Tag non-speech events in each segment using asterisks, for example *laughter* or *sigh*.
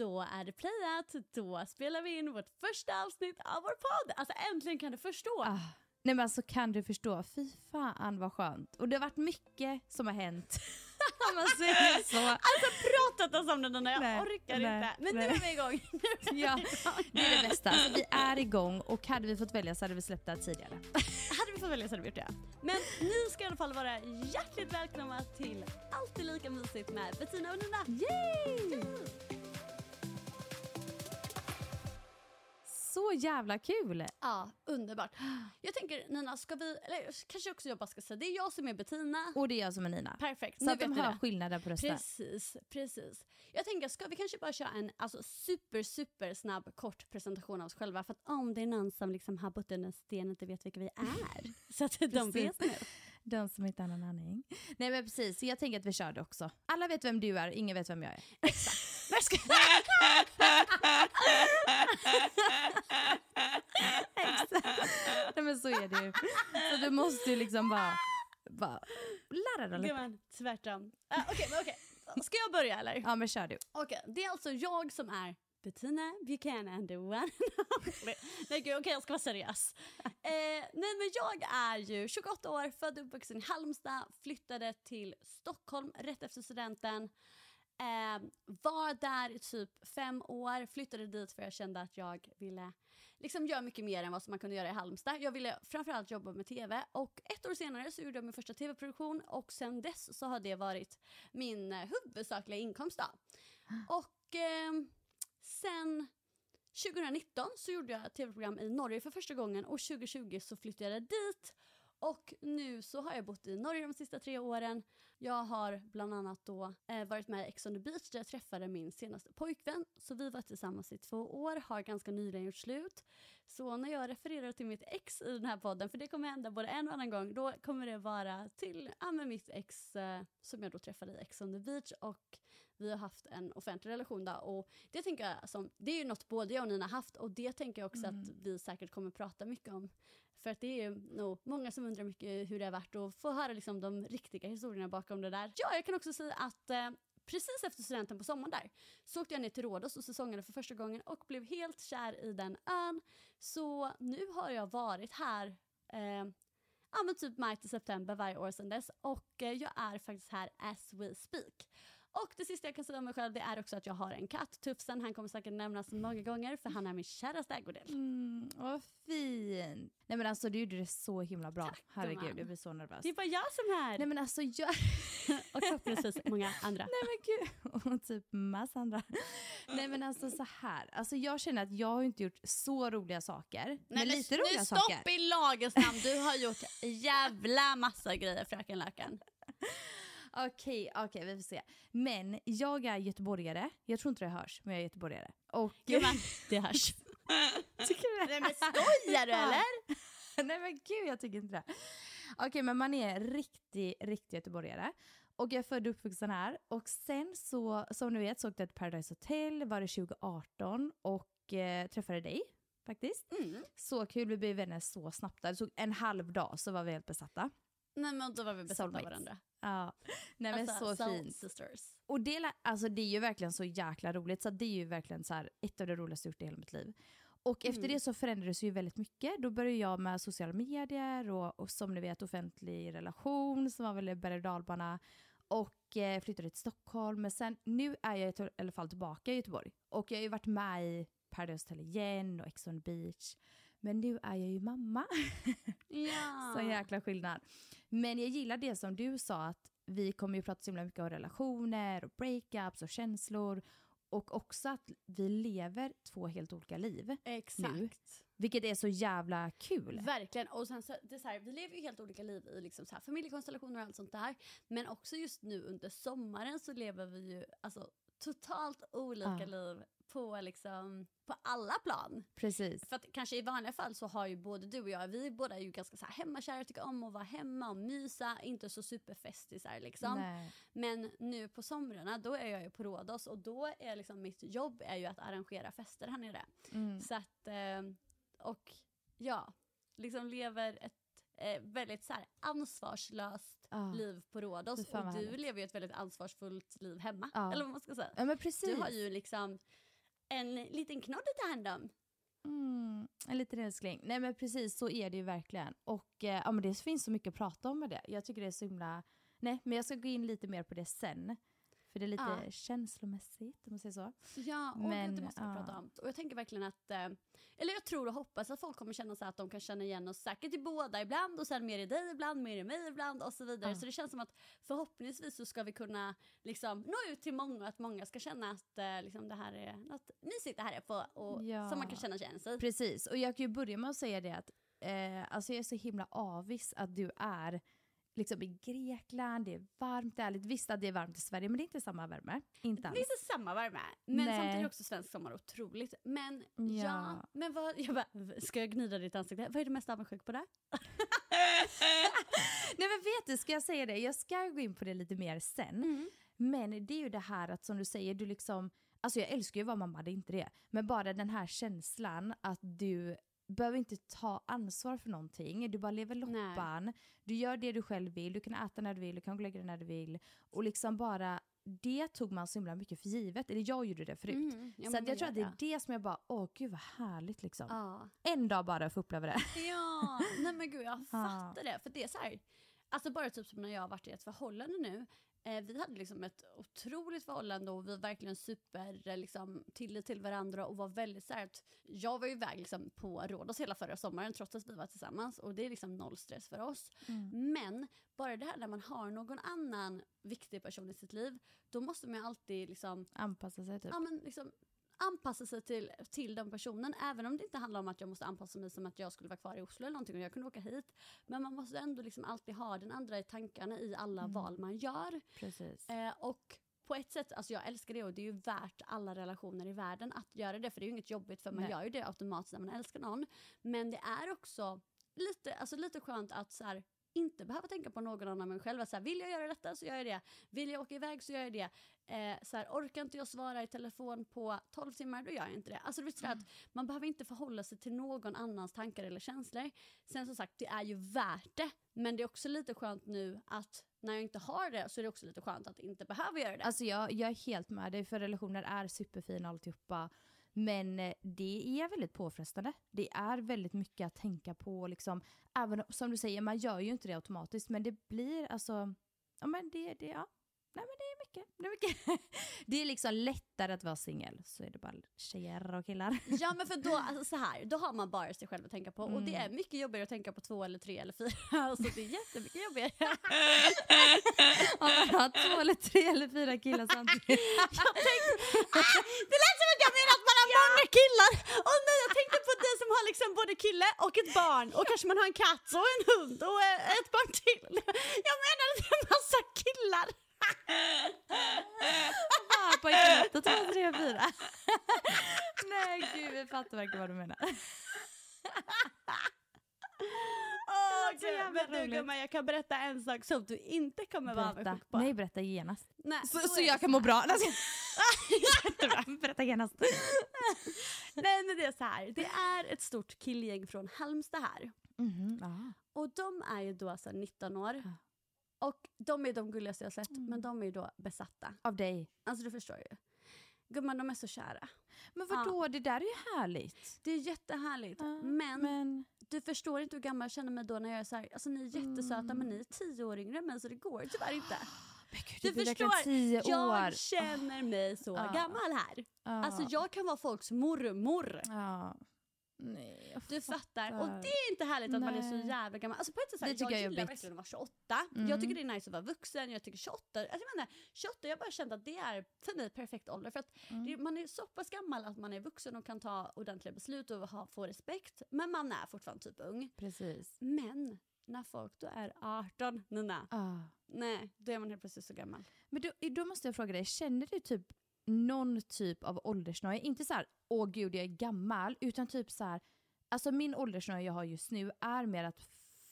Då är det playat. Då spelar vi in vårt första avsnitt av vår podd. Alltså äntligen kan du förstå. Ah, nej men alltså kan du förstå? Fy fan vad skönt. Och det har varit mycket som har hänt. *laughs* Man säger så. Alltså pratat oss om den när jag Nej, orkar nej, inte. Men nej. nu är vi igång. Nu är vi Ja, igång. det är det bästa. Alltså, vi är igång och hade vi fått välja så hade vi släppt det här tidigare. *laughs* Hade vi fått välja så hade vi gjort det. Men ni ska i alla fall vara hjärtligt välkomna till Alltid lika mysigt med Bettina och Nina. Yay! Så jävla kul! Ja, underbart. Jag tänker Nina, ska vi, eller kanske också jag bara ska säga, det är jag som är Bettina. Och det är jag som är Nina. Perfekt, Så nu att de hör skillnaden på rösten. Precis, precis. Jag tänker, ska vi kanske bara köra en alltså, super, super snabb kort presentation av oss själva? För att om det är någon som liksom har bott under en sten och inte vet vilka vi är. *laughs* så att de vet nu. De som inte har någon aning. Nej men precis, så jag tänker att vi kör det också. Alla vet vem du är, ingen vet vem jag är. Nej, ska... Nej men så är det ju. Så du måste ju liksom bara, bara lära dig lite. Gumman, tvärtom. Uh, Okej, men okej. Ska jag börja eller? Ja men kör du. Okej, det är alltså jag som är Bettina Buchanan, the one. *laughs* Nej gud, okej jag ska vara seriös. *laughs* Eh, nej men jag är ju 28 år, född och uppvuxen i Halmstad, flyttade till Stockholm rätt efter studenten. Eh, var där i typ fem år, flyttade dit för jag kände att jag ville liksom göra mycket mer än vad som man kunde göra i Halmstad. Jag ville framförallt jobba med tv och ett år senare så gjorde jag min första tv-produktion och sen dess så har det varit min eh, huvudsakliga inkomst då. *gasps* Och ehm, sen 2019 så gjorde jag ett tv-program i Norge för första gången och 2020 så flyttade jag dit. Och nu så har jag bott i Norge de sista tre åren. Jag har bland annat då eh, varit med i Ex on the beach där jag träffade min senaste pojkvän. Så vi var tillsammans i två år, har ganska nyligen gjort slut. Så när jag refererar till mitt ex i den här podden, för det kommer hända både en och annan gång, då kommer det vara till ja, mitt ex eh, som jag då träffade i Ex on the beach och vi har haft en offentlig relation då och det tänker jag som, det är ju något både jag och Nina haft och det tänker jag också att vi säkert kommer prata mycket om. För att det är nog många som undrar mycket hur det har varit och få höra liksom de riktiga historierna bakom det där. Ja, jag kan också säga att eh, precis efter studenten på sommaren där så åkte jag ner till Rhodos och säsongade för första gången och blev helt kär i den ön. Så nu har jag varit här eh, ja, men typ maj till september varje år sedan dess och eh, jag är faktiskt här as we speak. Och det sista jag kan säga om mig själv det är också att jag har en katt, Tufsen. Han kommer säkert nämnas många gånger för han är min käraste ägodel. Mm, vad fint. Nej men alltså du gjorde det så himla bra. Tack, Herregud jag blir så nervös. Det är bara jag som är här. Nej men alltså jag... *laughs* och förhoppningsvis många andra. Nej men gud, *laughs* och typ massa andra. Nej men alltså så här. Alltså jag känner att jag har inte gjort så roliga saker. men lite nu roliga stopp saker. i lagens namn. Du har gjort jävla massa grejer fröken Löken. *laughs* Okej, okej vi får se. Men jag är göteborgare. Jag tror inte det hörs, men jag är göteborgare. Och... Gumman, det hörs. *laughs* Tycker du det? Nej men skojar du eller? *laughs* Nej men gud jag tycker inte det. Okej men man är riktig, riktig göteborgare. Och jag är född och uppvuxen här. Och sen så, som du vet, så åkte jag till Paradise Hotel, var det 2018 och eh, träffade dig faktiskt. Mm. Så kul, vi blev vänner så snabbt. Det tog en halv dag så var vi helt besatta. Nej men då var vi besatta av varandra. Ja. Nej men alltså, så fint. Sisters. Och det, alltså, det är ju verkligen så jäkla roligt, så det är ju verkligen så här, ett av det roligaste jag gjort i hela mitt liv. Och efter Mm. det så förändrades ju väldigt mycket. Då började jag med sociala medier och, och som ni vet offentlig relation som var väl berg och dalbana. Och eh, flyttade till Stockholm. Men sen, nu är jag i alla fall tillbaka i Göteborg. Och jag har ju varit med i Paradise Hotel igen och Ex on the beach. Men nu är jag ju mamma. Ja. *laughs* Så jäkla skillnad. Men jag gillar det som du sa att vi kommer ju prata så himla mycket om relationer och breakups och känslor. Och också att vi lever två helt olika liv. Exakt. nu. Vilket är så jävla kul. Verkligen. Och sen så, det är så här, vi lever ju helt olika liv i liksom så här, familjekonstellationer och allt sånt där. Men också just nu under sommaren så lever vi ju alltså, totalt olika Ja. liv på, liksom, på alla plan. Precis. För att kanske i vanliga fall så har ju både du och jag, vi båda är ju ganska så här hemmakära, tycker om att vara hemma och mysa, inte så superfestisar liksom. Nej. Men nu på somrarna då är jag ju på Rhodos och då är liksom mitt jobb är ju att arrangera fester här nere. Mm. Så att, eh, och ja, liksom lever ett eh, väldigt så här ansvarslöst Ja. liv på Rhodos och du härligt. lever ju ett väldigt ansvarsfullt liv hemma. Ja. Eller vad man ska säga. Ja men precis. Du har ju liksom en liten knodd att ta hand om. Mm, en liten älskling. Nej men precis så är det ju verkligen. Och eh, ja, men det finns så mycket att prata om med det. Jag tycker det är så himla... Nej men jag ska gå in lite mer på det sen. För det är lite Ja. känslomässigt om man säger så. Ja, och Men, det måste vi ja. prata om. Och jag tänker verkligen att, eh, eller jag tror och hoppas att folk kommer känna så att de kan känna igen oss säkert i båda ibland och sen mer i dig ibland, mer i mig ibland och så vidare. Ja. Så det känns som att förhoppningsvis så ska vi kunna liksom nå ut till många och att många ska känna att eh, liksom, det här är något mysigt det här är på och Ja. som man kan känna igen sig. Precis, och jag kan ju börja med att säga det att eh, alltså jag är så himla avis att du är liksom i Grekland, det är varmt, det är ärligt. Visst att det är varmt i Sverige men det är inte samma värme. Inte Det är inte samma värme, men Nej. samtidigt är också svensk sommar otroligt. Men ja, Ja. men vad, jag bara, ska jag gnida ditt ansikte? Vad är du mest avundsjuk på där? *laughs* Nej men vet du, ska jag säga det? Jag ska gå in på det lite mer sen. Mm. Men det är ju det här att som du säger, du liksom, alltså jag älskar ju att vara mamma, det är inte det. Men bara den här känslan att du behöver inte ta ansvar för någonting. Du bara lever loppan, du gör det du själv vill, du kan äta när du vill, du kan gå och lägga dig när du vill. Och liksom bara, det tog man så himla mycket för givet. Eller jag gjorde det förut. Mm, ja, så jag tror att det är det som jag bara, åh gud vad härligt liksom. Ja. En dag bara få uppleva det. *laughs* Ja, nej men gud jag Ja. fattar det. För det är så här, alltså bara typ som när jag har varit i ett förhållande nu. Eh, vi hade liksom ett otroligt förhållande och vi var verkligen super eh, liksom, tillit till varandra och var väldigt så här att jag var ju iväg liksom, på Rhodos hela förra sommaren trots att vi var tillsammans och det är liksom noll stress för oss. Men bara det här när man har någon annan viktig person i sitt liv då måste man ju alltid liksom Anpassa sig typ. ja, men liksom, anpassa sig till, till den personen. Även om det inte handlar om att jag måste anpassa mig som att jag skulle vara kvar i Oslo eller någonting och jag kunde åka hit. Men man måste ändå liksom alltid ha den andra i tankarna i alla Mm. val man gör. Precis. Eh, och på ett sätt, alltså jag älskar det och det är ju värt alla relationer i världen att göra det för det är ju inget jobbigt för man Nej. gör ju det automatiskt när man älskar någon. Men det är också lite, alltså lite skönt att så här, inte behöva tänka på någon annan än mig själv. Så här, vill jag göra detta så gör jag det. Vill jag åka iväg så gör jag det. Eh, så här, orkar inte jag svara i telefon på 12 timmar då gör jag inte det. Alltså, det Mm. att man behöver inte förhålla sig till någon annans tankar eller känslor. Sen som sagt, det är ju värt det. Men det är också lite skönt nu att när jag inte har det så är det också lite skönt att inte behöva göra det. Alltså jag, jag är helt med dig, för relationer är superfina alltihopa. Men eh, det är väldigt påfrestande. Det är väldigt mycket att tänka på. Liksom. Även som du säger, man gör ju inte det automatiskt. Men det blir alltså, ja men det, det, ja. Nej men det är mycket. Det är, mycket. *laughs* det är liksom lättare att vara singel. Så är det bara tjejer och killar. *laughs* Ja men för då, alltså så här, då har man bara sig själv att tänka på och det är Mm. mycket jobbigare att tänka på två eller tre eller fyra. *laughs* Alltså det är jättemycket jobbigare. Om man har två eller tre eller fyra killar samtidigt. Jag tänkte, ah, det lät som att jag menar att många killar. Och nej, jag tänkte på dig som har liksom både kille och ett barn och kanske man har en katt och en hund och eh, ett barn till. Jag menar en massa killar. Bara och två, tre, fyra. Nej gud, vi fattar verkligen vad du menar. Åh, så gud. Men du gumman, jag kan berätta en sak som du inte kommer vara Berätta. avundsjuk på. Nej, berätta genast. Nej, Så, så är jag kan så må bra. Jättebra. *laughs* Berätta genast. *laughs* Nej men det är så här. det är ett stort killgäng från Halmstad här. Mhm, ja. Och de är ju då alltså 19 år. Ja. Och de är de gulligaste jag sett, Mm. men de är ju då besatta. Av dig. Alltså du förstår ju. Gumman, de är så kära. Men vadå, det där är ju härligt. Det är jättehärligt. Ja, men, Men du förstår inte hur gammal jag känner mig då när jag är så här, alltså ni är jättesöta men ni är tio år yngre än mig så det går tyvärr inte. Men gud, Du förstår, tio jag år. känner mig så Ah. gammal här. Ja. Alltså jag kan vara folks mormor. Ja. Nej, Du fattar. Och fattar. det är inte härligt att man är så Nej. jävla gammal. Alltså på ett sätt, så här, jag jag gillar verkligen att vara 28. Mm. Jag tycker det är nice att vara vuxen. Jag tycker 28, alltså jag menar, 28 jag bara känt att det är för mig perfekt ålder. För att Mm. det, man är så pass gammal att man är vuxen och kan ta ordentliga beslut och ha, få respekt. Men man är fortfarande typ ung. Precis. Men när folk då är 18, Nina, Ah. nej, då är man helt plötsligt så gammal. Men då, då måste jag fråga dig, känner du typ någon typ av åldersnoja? Inte så här, åh gud jag är gammal, utan typ så här, alltså min åldersnoja jag har just nu är mer att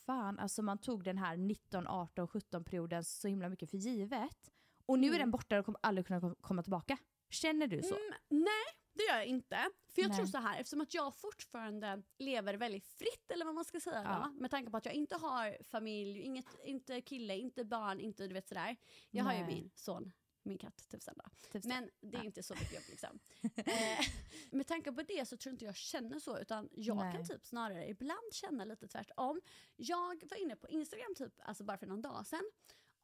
fan, alltså man tog den här 19, 18, 17 perioden så himla mycket för givet. Och nu är Mm. den borta och kommer aldrig kunna kom- komma tillbaka. Känner du så? Mm, nej, det gör jag inte. För jag Nej. tror så här, eftersom att jag fortfarande lever väldigt fritt eller vad man ska säga Ja. då, med tanke på att jag inte har familj, inget, inte kille, inte barn, inte du vet sådär. Jag har ju Nej. min son, min katt typ sen då. Typ så. Men det är Ja. inte så mycket jobb liksom. *laughs* eh, med tanke på det så tror inte jag känner så utan jag Nej. kan typ snarare ibland känna lite tvärtom. Jag var inne på Instagram typ, alltså bara för någon dag sedan.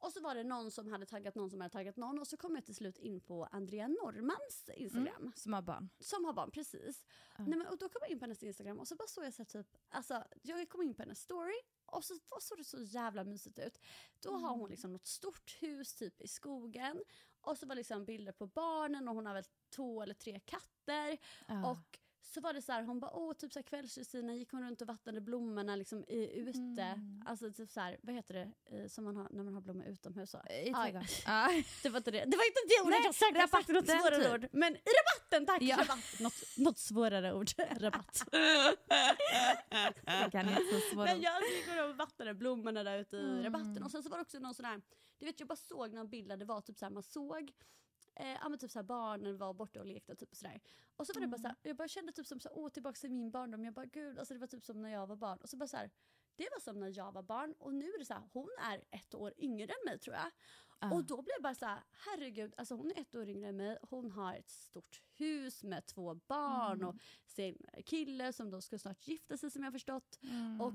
Och så var det någon som hade taggat någon som hade taggat någon och så kom jag till slut in på Andrea Normans Instagram. Mm, som har barn. Som har barn, precis. Ja. Nej, men, och då kom jag in på hennes Instagram och så bara såg jag så här, typ, alltså jag kom in på hennes story och så var- såg det så jävla mysigt ut. Då har Mm. hon liksom något stort hus typ i skogen och så var liksom bilder på barnen och hon har väl två eller tre katter. Ja. Och så var det så här, hon bara åh typ så här gick hon runt och vattnade blommorna liksom i, ute. Mm. Alltså typ så här, vad heter det eh, som man har när man har blommor utomhus? Så. I trädgården. *laughs* Ja. Det var inte det, det var inte det ordet jag sökte, jag sökte något svårare typ. ord. Men i rabatten, tack! Ja. Rabatt. Något, något svårare ord, *laughs* rabatt. Jag kan inte så svåra Men jag gick och vattnade blommorna där ute i Mm. rabatten och sen så var det också någon sån här, du vet jag bara såg någon bild där det var typ såhär, man såg Eh, ja men typ såhär barnen var borta och lekte typ och sådär. Och så var det bara såhär, jag bara kände typ som såhär, åh tillbaka till min barndom. Jag bara gud, alltså det var typ som när jag var barn. Och så bara såhär, det var som när jag var barn och nu är det såhär, hon är ett år yngre än mig tror jag. Ja. Och då blev jag bara såhär, herregud, alltså hon är ett år yngre än mig, hon har ett stort hus med två barn Mm. och sin kille som då ska snart gifta sig som jag förstått. Mm. Och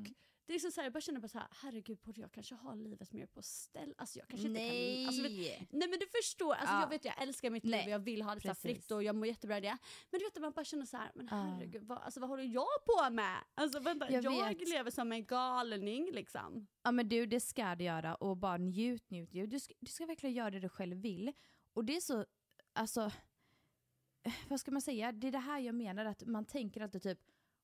det är så så här, jag bara känner bara så här, herregud borde jag kanske ha livet mer på ställ? Alltså jag kanske inte Nej. kan... Alltså, vet, nej men du förstår, alltså, Ja. jag vet jag älskar mitt liv Nej, och jag vill ha det så precis. fritt och jag mår jättebra i det. Men du vet man bara känner så här, men herregud vad, alltså, vad håller jag på med? Alltså vänta, Jag jag, lever som en galning liksom. Ja men du, det ska du göra och bara njut, njut, njut. Du ska, du ska verkligen göra det du själv vill. Och det är så, alltså, eh, vad ska man säga? Det är det här jag menar att man tänker alltid typ,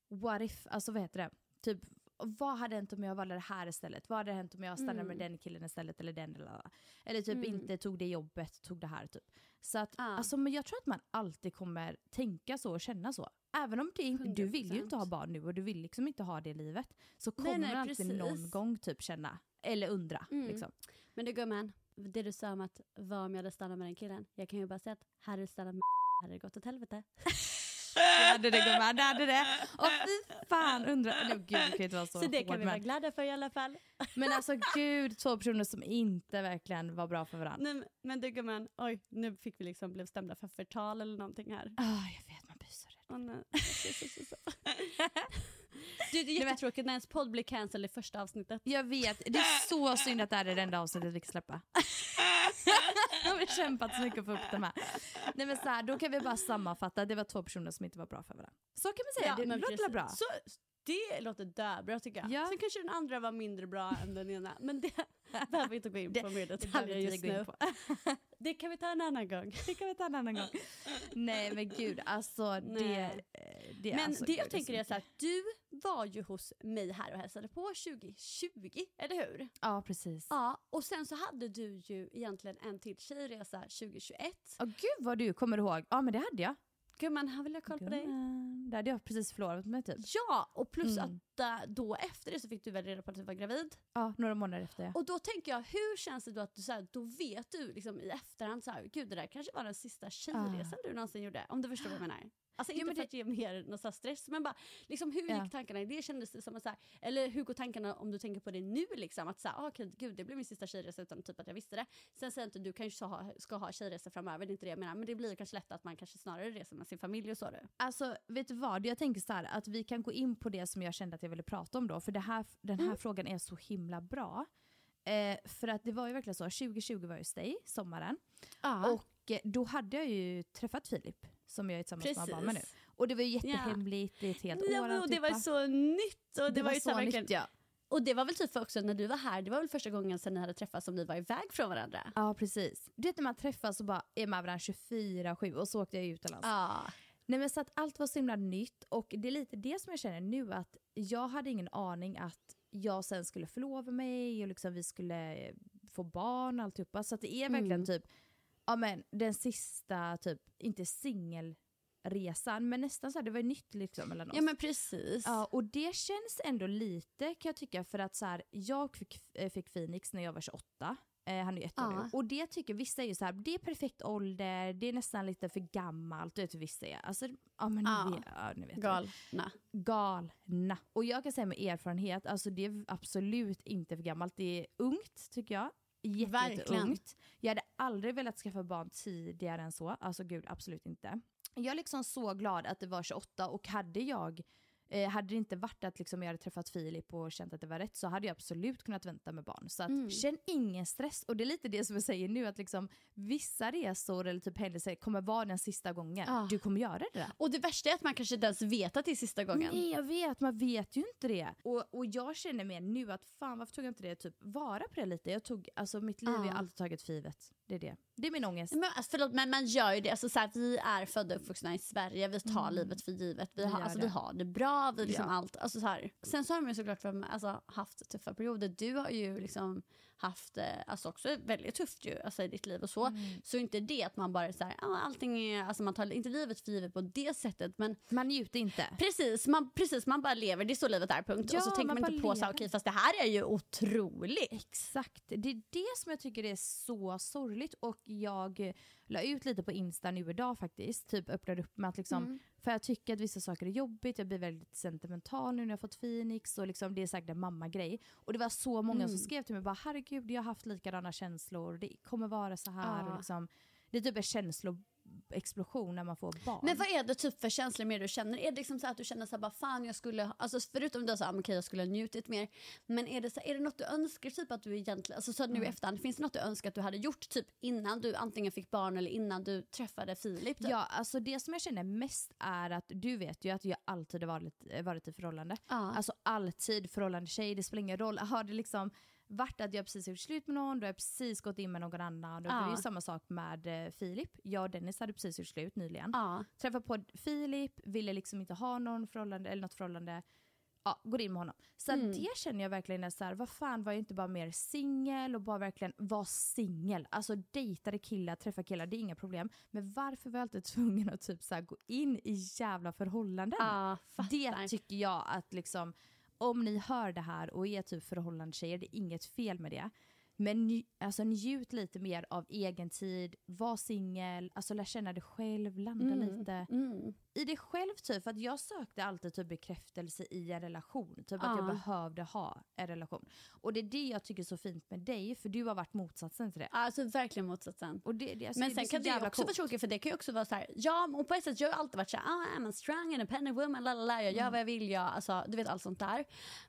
what if, alltså vad heter det? Typ, vad hade hänt om jag valde det här istället? Vad hade hänt om jag stannade med Mm. den killen istället eller den eller Eller typ Mm. inte tog det jobbet, tog det här typ. Så att, Ja. alltså men jag tror att man alltid kommer tänka så och känna så. Även om det inte, du vill ju inte ha 100%. barn nu och du vill liksom inte ha det livet. Så Nej, kommer nej, man alltid någon precis. gång typ känna, eller undra Mm. liksom. Men du gumman, det du sa om att vad om jag hade stannat med den killen? Jag kan ju bara säga att hade du stannat med hade det gått åt helvete. *laughs* Det hade det gumman, det hade det. Och fy fan undrar, nej gud det kan inte vara så, Så, det kan vi vara glada för i alla fall. men alltså *laughs* gud, två personer som inte verkligen var bra för varandra. Nej, men- du gumman, oj nu fick vi liksom blev stämda för förtal eller någonting här. Ah, jag vet, man blir så rädd. Åh, nej. *laughs* Du, det är jättetråkigt när ens podd blir cancelled i första avsnittet. Jag vet, det är så synd att det här är det enda avsnittet vi kan släppa. *laughs* *laughs* Har kämpat så mycket för att få upp de här. Nej men så här, då kan vi bara sammanfatta, det var två personer som inte var bra för varandra. Så kan man säga, det men låter bra? Så, det låter döbra tycker jag. Ja. Sen kanske den andra var mindre bra än den ena. Men det *laughs* behöver vi inte gå in på Det- mer Det detaljer just nu. *laughs* Det kan vi ta en annan gång. Det kan vi ta en annan gång. Nej men gud, alltså det, Nej. eh, det är Men alltså, det jag tänker är så här, du var ju hos mig här och hälsade på 2020, eller hur? Ja precis. Ja, och sen så hade du ju egentligen en till tjejresa 2021. Åh gud vad du kommer ihåg. Ja men det hade jag. Gumman, har väl jag koll på dig? Det hade jag precis förlovat mig typ. Ja, och plus Mm. att då efter det så fick du väl reda på att du var gravid. Ja, några månader efter. Ja. Och då tänker jag, hur känns det då att du så här, då vet du liksom i efterhand så här, gud det där kanske var den sista tjejresan du någonsin gjorde. Om du förstår vad jag menar. Alltså Jo, inte för det- att ge mer någon stress, men bara liksom hur Ja. gick tankarna? Det kändes det som att så här, eller hur går tankarna om du tänker på det nu liksom? Att så här, ah, okej, gud det blev min sista tjejresa utan typ att jag visste det. Sen säger inte du kanske ska ha, ska ha tjejresor framöver, det är inte det jag menar. Men det blir kanske lätt att man kanske snarare reser med sin familj och så du. Alltså vet du vad, jag tänker så här att vi kan gå in på det som jag kände att jag ville prata om då, för det här, den här frågan är så himla bra. Eh, för att det var ju verkligen så, 2020 var jag hos dig, sommaren, Ja. och eh, då hade jag ju träffat Filip, som jag är tillsammans med barn med nu. Precis. Och det var ju jättehemligt, det är ett helt Ja, år men, och det var så nytt. Och det, var ju så här verkligen, nytt ja. Och det var väl typ för också när du var här, det var väl första gången sen ni hade träffats som ni var iväg från varandra? Ja precis. Du vet när man träffas och bara är med varandra 24-7 och så åkte jag utomlands. Ja. Nej men så att allt var så himla nytt och det är lite det som jag känner nu att jag hade ingen aning att jag sen skulle förlova mig och liksom vi skulle få barn och alltihopa. Så att det är verkligen Mm. typ, ja men den sista typ, inte singelresan men nästan så här, det var ju nytt liksom mellan oss. ja men precis. Ja, och det känns ändå lite kan jag tycka för att så här, jag fick, eh, fick Phoenix när jag var 28. Eh, han är ju ett år nu. Och det tycker vissa är ju så här, det är perfekt ålder, det är nästan lite för gammalt. Du vet hur vissa är. Alltså, ja men Ja. ni vet, ja, ni vet Galna. Galna. Och jag kan säga med erfarenhet, alltså det är absolut inte för gammalt. Det är ungt tycker jag. Jätte, Verkligen. jätteungt. Jag hade aldrig velat skaffa barn tidigare än så. Alltså gud, absolut inte. Jag är liksom så glad att det var 28 och hade jag Eh, hade det inte varit att liksom jag hade träffat Filip och känt att det var rätt så hade jag absolut kunnat vänta med barn. Så att, Mm. känn ingen stress. Och det är lite det som jag säger nu att liksom, vissa resor eller typ händelser kommer vara den sista gången. Ja. Du kommer göra det där. Och det värsta är att man kanske inte ens vet att det är sista gången. Nej jag vet, man vet ju inte det. Och, och jag känner mer nu att fan varför tog jag inte det typ vara på det lite? Jag tog, alltså mitt liv har jag Ja. alltid tagit för givet. Det är det. Det är min ångest. Men, alltså, förlåt, men man gör ju det. Alltså, så här, vi är födda och uppvuxna i Sverige. Vi tar livet för givet. Vi Vi har, alltså, det. vi har det bra. Vi liksom Ja. allt, alltså, så här. Sen så har man ju såklart alltså, haft tuffa perioder. Du har ju liksom haft alltså, också väldigt tufft ju, alltså, i ditt liv och så. Så inte det att man bara så här, ah, allting är, alltså, man tar inte livet för givet på det sättet. Men Man njuter inte. precis man, precis, man bara lever. Det är så livet är, punkt. Ja, och så tänker man man inte på så här, lever. okej fast det här är ju otroligt. Exakt, det är det som jag tycker är så sorgligt och jag la ut lite på Insta nu idag faktiskt, typ öppnade upp med att liksom, Mm. för jag tycker att vissa saker är jobbigt, jag blir väldigt sentimental nu när jag fått Phoenix och liksom, det är säkert en mammagrej. Och det var så många Mm. som skrev till mig bara herregud jag har haft likadana känslor, det kommer vara så här Ja. och liksom, det är typ en känsloexplosion när man får barn. Men vad är det typ för känslor mer du känner? Är det liksom så att du känner så här, bara fan jag skulle, alltså förutom det så här, okej jag skulle ha njutit mer, men är det, så, är det något du önskar typ att du egentligen, alltså så nu i efterhand, finns det något du önskar att du hade gjort typ innan du antingen fick barn eller innan du träffade Filip? Typ? Ja, alltså det som jag känner mest är att du vet ju att jag alltid har varit, varit i förhållande. Ja. Alltså alltid förhållande tjej, det spelar ingen roll. Har det liksom varit att jag precis gjort slut med någon, då har jag precis gått in med någon annan. Och Det är Ja. ju samma sak med eh, Filip. Jag och Dennis hade precis gjort slut nyligen. Ja. Träffade på Filip, ville liksom inte ha någon förhållande eller något förhållande. Ja, går in med honom. Så Mm. det känner jag verkligen är så här, vad fan var jag inte bara mer singel och bara verkligen var singel. Alltså dejtade killar, träffa killar, det är inga problem. Men varför var jag alltid *laughs* tvungen att typ så här, gå in i jävla förhållanden? Ja, det tycker jag att liksom, om ni hör det här och är typ förhållandetjejer, det är inget fel med det. Men nj- alltså, njut lite mer av egen tid, var singel, alltså lär känna dig själv, landa lite. Mm. I dig själv typ, för att jag sökte alltid typ bekräftelse i en relation. Typ att jag Ja. behövde ha en relation. Och det är det jag tycker är så fint med dig, för du har varit motsatsen till det. Alltså verkligen motsatsen. Och det, det, alltså, Men det sen kan det också vara coolt. tråkigt för det kan ju också vara så här, ja och på ett sätt jag har alltid varit så här, ah, I'm a strong independent woman, lalala, jag gör Mm. vad jag vill, jag, alltså, du vet allt sånt där.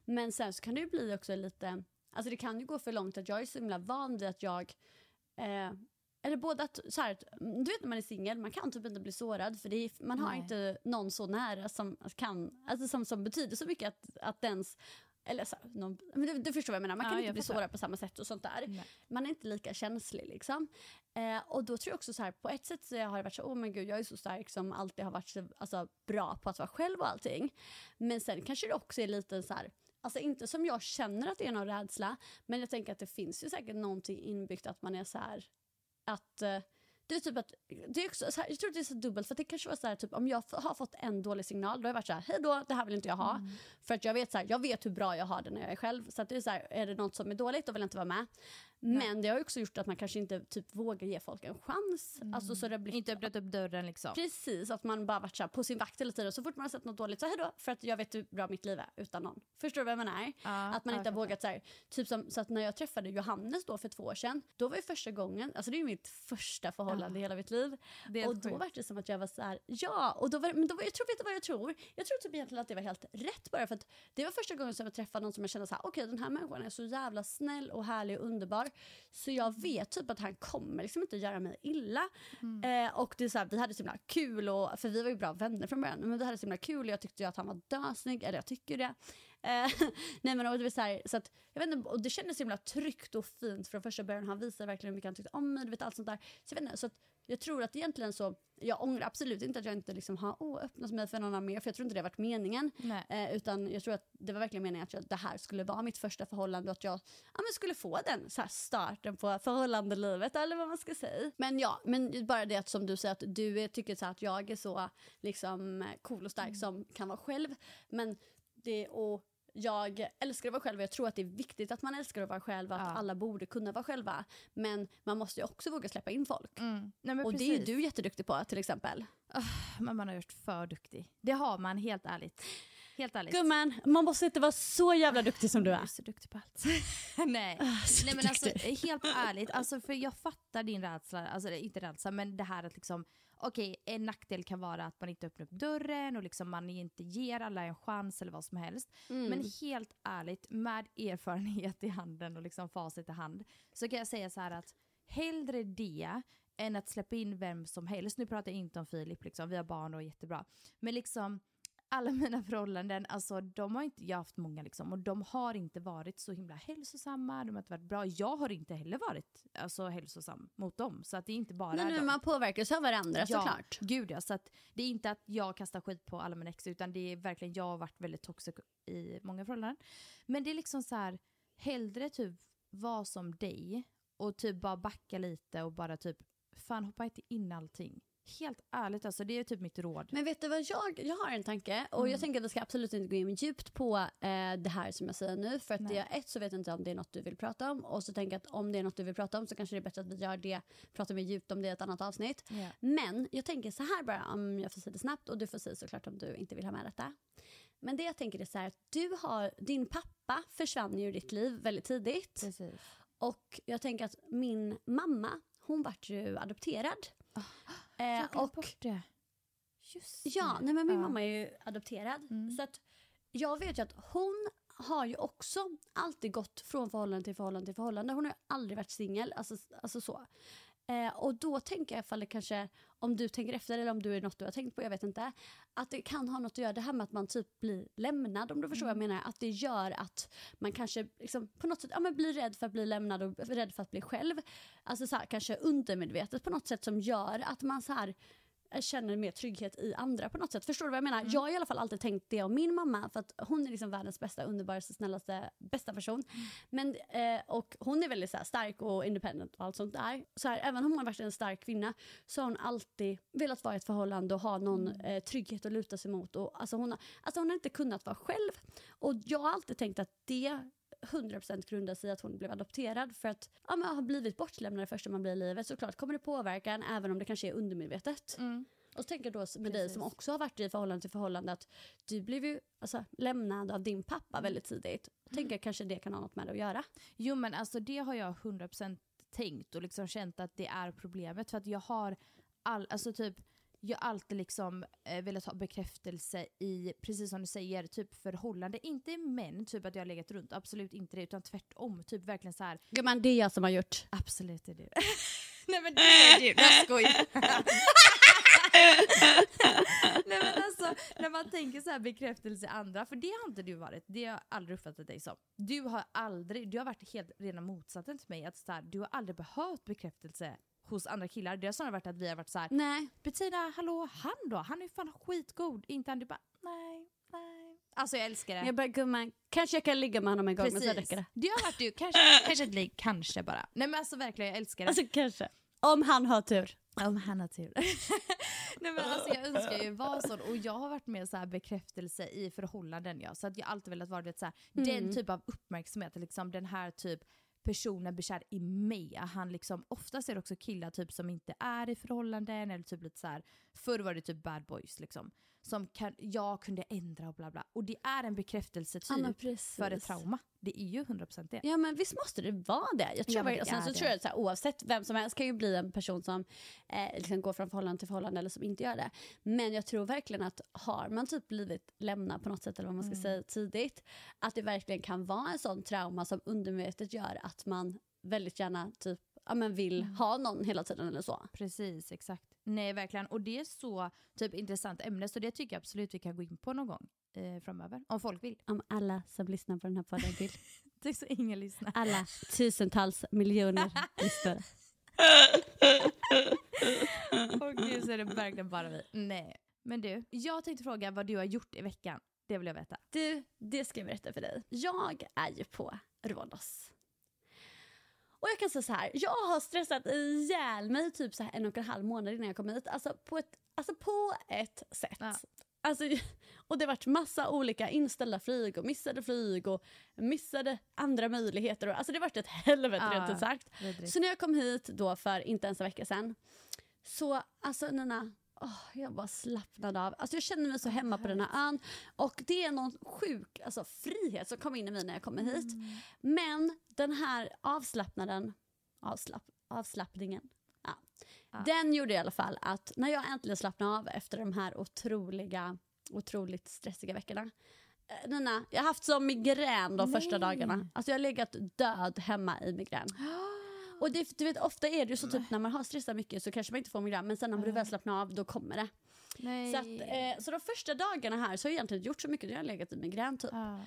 Men sen så kan det ju bli också lite, alltså det kan ju gå för långt att jag är så himla van vid att jag eh, eller både att, så här, du vet när man är singel, man kan typ inte bli sårad för är, man har Nej. inte någon så nära som kan, alltså som, som betyder så mycket att, att ens eller så, någon, men du, du förstår vad jag menar, man Ja, kan inte jag bli sårad på samma sätt och sånt där. Nej. Man är inte lika känslig liksom. Eh, och då tror jag också så här, på ett sätt så har det varit så, åh men gud jag är så stark som alltid har varit så alltså, bra på att vara själv och allting. Men sen kanske det också är lite så här, alltså inte som jag känner att det är någon rädsla, men jag tänker att det finns ju säkert någonting inbyggt att man är så här, att eh, det är typ att, det är också så här, jag tror att det är så dubbelt för det kanske var så här, typ om jag har fått en dålig signal då har jag varit så här, hej då, det här vill inte jag ha. För att jag vet så här, jag vet hur bra jag har det när jag är själv. Så det är så här, är det något som är dåligt då vill jag inte vara med. Men det har också gjort att man kanske inte typ vågar ge folk en chans. Alltså, så det blir Inte öppnat upp dörren liksom. Precis, att man bara varit så på sin vakt hela tiden. Så fort man har sett något dåligt så hejdå, för att jag vet hur bra mitt liv är utan någon. Förstår du vad jag menar? Ja, att man inte har vågat så här, typ som, så att när jag träffade Johannes då för två år sedan, då var ju första gången, alltså det är mitt första förhållande i hela mitt liv. Är och då sjukt. var det som att jag var så här, ja, och då var, men då var, jag tror, vet du vad jag tror? Jag tror typ egentligen att det var helt rätt bara för att det var första gången som jag träffade någon som jag kände så här, okej den här människan är så jävla snäll och härlig och underbar. Så jag vet typ att han kommer liksom inte göra mig illa. Eh, och det är så här, vi hade så himla kul, och, för vi var ju bra vänner från början, men vi hade så himla kul och jag tyckte ju att han var dösnygg, eller jag tycker det. Eh, *laughs* nej men och det var så här, så att, jag vet inte, och det kändes så himla tryggt och fint från första början. Han visade verkligen hur mycket han tyckte om mig, du vet allt sånt där. Så jag vet inte, så att jag tror att egentligen så, jag ångrar absolut inte att jag inte liksom har oh, öppnat mig för någon annan mer, för jag tror inte det har varit meningen. Eh, utan jag tror att det var verkligen meningen att jag, det här skulle vara mitt första förhållande och att jag ja, men skulle få den så här starten på förhållandelivet eller vad man ska säga. Men ja, men bara det att som du säger att du är- tycker så att jag är så liksom cool och stark som kan vara själv. Men det och jag älskar att vara själv och jag tror att det är viktigt att man älskar att vara själv och att Ja. alla borde kunna vara själva. Men man måste ju också våga släppa in folk. Mm. Nej, och det är precis. ju du jätteduktig på till exempel. Men man har gjort för duktig. Det har man, helt ärligt. Helt ärligt. Gumman, man måste inte vara så jävla duktig som du är är. så duktig på allt. *laughs* Nej. så Nej men alltså helt ärligt, alltså, för jag fattar din rädsla, alltså inte rädsla men det här att liksom Okej, en nackdel kan vara att man inte öppnar upp dörren och liksom man inte ger alla en chans eller vad som helst. Mm. Men helt ärligt, med erfarenhet i handen och liksom facit i hand så kan jag säga så här att hellre det än att släppa in vem som helst. Nu pratar jag inte om Filip, liksom, vi har barn och jättebra. Men liksom alla mina förhållanden, alltså de har inte, jag har haft många liksom, och de har inte varit så himla hälsosamma, de har inte varit bra. Jag har inte heller varit alltså, hälsosam mot dem, så att det är inte bara Nej, nu dem. man påverkas av varandra såklart. Gud ja, så att det är inte att jag kastar skit på alla mina ex utan det är verkligen, jag har varit väldigt toxic i många förhållanden. Men det är liksom så här, hellre typ vara som dig och typ bara backa lite och bara typ, fan hoppa inte in allting. Helt ärligt alltså, det är typ mitt råd. Men vet du vad jag, jag har en tanke och Mm. jag tänker att vi ska absolut inte gå in djupt på eh, det här som jag säger nu för att Nej. ett så vet jag inte om det är något du vill prata om och så tänker jag att om det är något du vill prata om så kanske det är bättre att vi gör det, pratar mer djupt om det i ett annat avsnitt. Ja. Men jag tänker så här bara om jag får säga det snabbt och du får säga såklart om du inte vill ha med detta. Men det jag tänker är så här att du har, din pappa försvann ju ur ditt liv väldigt tidigt Precis. och jag tänker att min mamma hon vart ju adopterad. Eh, och bort det. Just Ja, nej men min Ja. mamma är ju adopterad. Mm. Så att jag vet ju att hon har ju också alltid gått från förhållande till förhållande till förhållande. Hon har aldrig varit singel. Alltså, alltså så. Eh, och då tänker jag ifall det kanske, om du tänker efter eller om du är något du har tänkt på, jag vet inte. Att det kan ha något att göra, det här med att man typ blir lämnad om du förstår vad jag menar. Att det gör att man kanske liksom, på något sätt ja, men blir rädd för att bli lämnad och rädd för att bli själv. Alltså så här, kanske undermedvetet på något sätt som gör att man så här känner mer trygghet i andra på något sätt. Förstår du vad jag menar? Jag har i alla fall alltid tänkt det om min mamma för att hon är liksom världens bästa, underbaraste, snällaste, bästa person. Men, eh, och hon är väldigt så här, stark och independent och allt sånt där. Så här, även om hon har varit en stark kvinna så har hon alltid velat vara i ett förhållande och ha någon eh, trygghet att luta sig mot. Och, alltså, hon har, alltså hon har inte kunnat vara själv. Och jag har alltid tänkt att det 100% grundar sig i att hon blev adopterad för att ja, men har blivit bortlämnad det första man blir i livet. Såklart kommer det påverka en även om det kanske är undermedvetet. Mm. Och så tänker jag då med dig Precis. som också har varit i förhållande till förhållande att du blev ju alltså, lämnad av din pappa väldigt tidigt. Och tänker jag kanske det kan ha något med det att göra. Jo men alltså det har jag 100% tänkt och liksom känt att det är problemet för att jag har all, alltså typ jag alltid liksom eh, velat ha bekräftelse i, precis som du säger, typ förhållande. Inte i män, typ att jag har legat runt, absolut inte det, utan tvärtom. Typ verkligen så här. Gumman, det är jag som har gjort. absolut är du. *laughs* Nej men det är du, jag skojar. *laughs* Nej men alltså, när man tänker så här bekräftelse andra, för det har inte du varit, det har jag aldrig uppfattat dig som. Du har aldrig, du har varit helt rena motsatsen till mig, att så här, du har aldrig behövt bekräftelse hos andra killar. Det har snarare varit att vi har varit så här. Nej. Bettina, hallå, han då? Han är ju fan skitgod. Inte han, du bara, nej, nej. Alltså jag älskar det. Jag bara, gumman, kanske jag kan ligga med honom en gång men så räcker det. Det har varit du, kanske, *laughs* kanske ett ligg, kanske bara. Nej men alltså verkligen, jag älskar det. Alltså kanske. Om han har tur. Om han har tur. *laughs* Nej men alltså jag önskar ju vara sån och jag har varit med så här bekräftelse i förhållanden ja. Så att jag alltid velat vara vet, så här, Mm. den typ av uppmärksamhet, liksom den här typ personen blir kär i mig. Han liksom, oftast är det också killar typ som inte är i förhållanden eller typ lite så här. förr var det typ bad boys liksom. Som kan, jag kunde ändra och bla bla. Och det är en bekräftelse typ för ett trauma. Det är ju 100% det. Ja men visst måste det vara det. Jag tror Ja, det verkligen- sen är så det. tror jag att så här, oavsett vem som helst kan ju bli en person som eh, liksom går från förhållande till förhållande eller som inte gör det. Men jag tror verkligen att har man typ blivit lämnad på något sätt eller vad man ska Mm. säga tidigt. Att det verkligen kan vara en sån trauma som undermedvetet gör att man väldigt gärna typ ja, men vill Mm. ha någon hela tiden eller så. Precis, exakt. Nej, verkligen. Och det är så typ intressant ämne så det tycker jag absolut vi kan gå in på någon gång eh, framöver. Om folk vill. Om alla som lyssnar på den här podden vill. *laughs* Det är så ingen lyssnar. Alla tusentals miljoner *laughs* lyssnare. Och gud så är det verkligen bara vi. Nej. Men du, jag tänkte fråga vad du har gjort i veckan. Det vill jag veta. Du, det ska jag berätta för dig. Jag är ju på Rhodos. Och jag kan säga så här, jag har stressat ihjäl mig typ så här en och en halv månad innan jag kom hit. Alltså på ett, alltså på ett sätt. Ja. Alltså, *laughs* och det har varit massa olika inställda flyg och missade flyg och missade andra möjligheter. Och, alltså det har varit ett helvete Ja, rent ut sagt. Så när jag kom hit då för inte ens en vecka sedan så alltså Nina, åh, jag bara slappnade av. Alltså jag kände mig så hemma på den här ön och det är någon sjuk alltså, frihet som kom in i mig när jag kommer hit. Men den här avslappnaden, avslapp, avslappningen, ja. Ja. den gjorde i alla fall att när jag äntligen slappnade av efter de här otroliga, otroligt stressiga veckorna eh, Nina, jag har haft som migrän de första Nej. dagarna. Alltså jag har legat död hemma i migrän. *gasps* *gasps* Och det, du vet, ofta är det ju så typ när man har stressat mycket så kanske man inte får migrän men sen när du väl slappnar av då kommer det. Nej. Så, att, eh, så de första dagarna här så har jag egentligen gjort så mycket, jag har legat i migrän typ. Ja.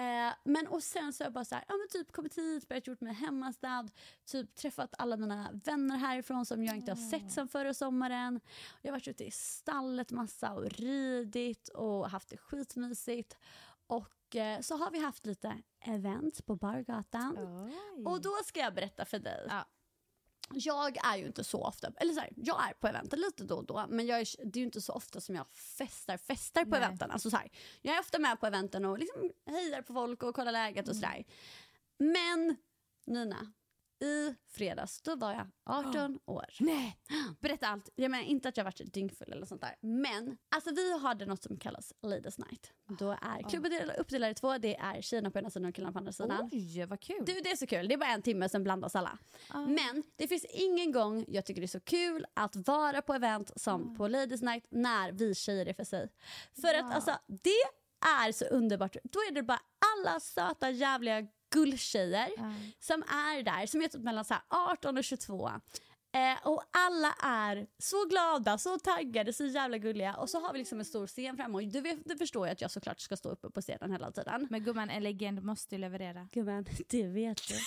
Eh, men och sen så har jag bara så här, ja men typ kommit hit, börjat gjort mig hemmastad, typ träffat alla mina vänner härifrån som jag inte har sett sedan förra sommaren. Jag har varit ute i stallet massa och ridit och haft det skitmysigt. Och så har vi haft lite event på Bargatan. Oj. Och då ska jag berätta för dig. Ja. Jag är ju inte så ofta, eller så här, jag är på eventen lite då och då men jag är, det är ju inte så ofta som jag festar, festar på Nej. eventen. Alltså så här, jag är ofta med på eventen och liksom hejar på folk och kollar läget och Mm. sådär. Men Nina, i fredags då var jag 18 år. Nej, berätta allt. Jag menar inte att jag varit dyngfull eller sånt där. Men alltså vi hade något som kallas Ladies Night. Då är klubben del- uppdelad i två. Det är tjejerna på ena sidan och killarna på andra sidan. Oj, vad kul. Du, det är så kul. Det är bara en timme, sen blandas alla. Men det finns ingen gång jag tycker det är så kul att vara på event som på Ladies Night när vi tjejer är för sig. För att alltså, det är så underbart. Då är det bara alla söta jävliga gulltjejer som är där, som är typ mellan så här 18 och 22. Eh, och alla är så glada, så taggade, så jävla gulliga. Och så har vi liksom en stor scen framme. Och du, vet, du förstår ju att jag såklart ska stå uppe på scenen hela tiden. Men gumman, en legend måste ju leverera. Gumman, *laughs* det vet du. *laughs*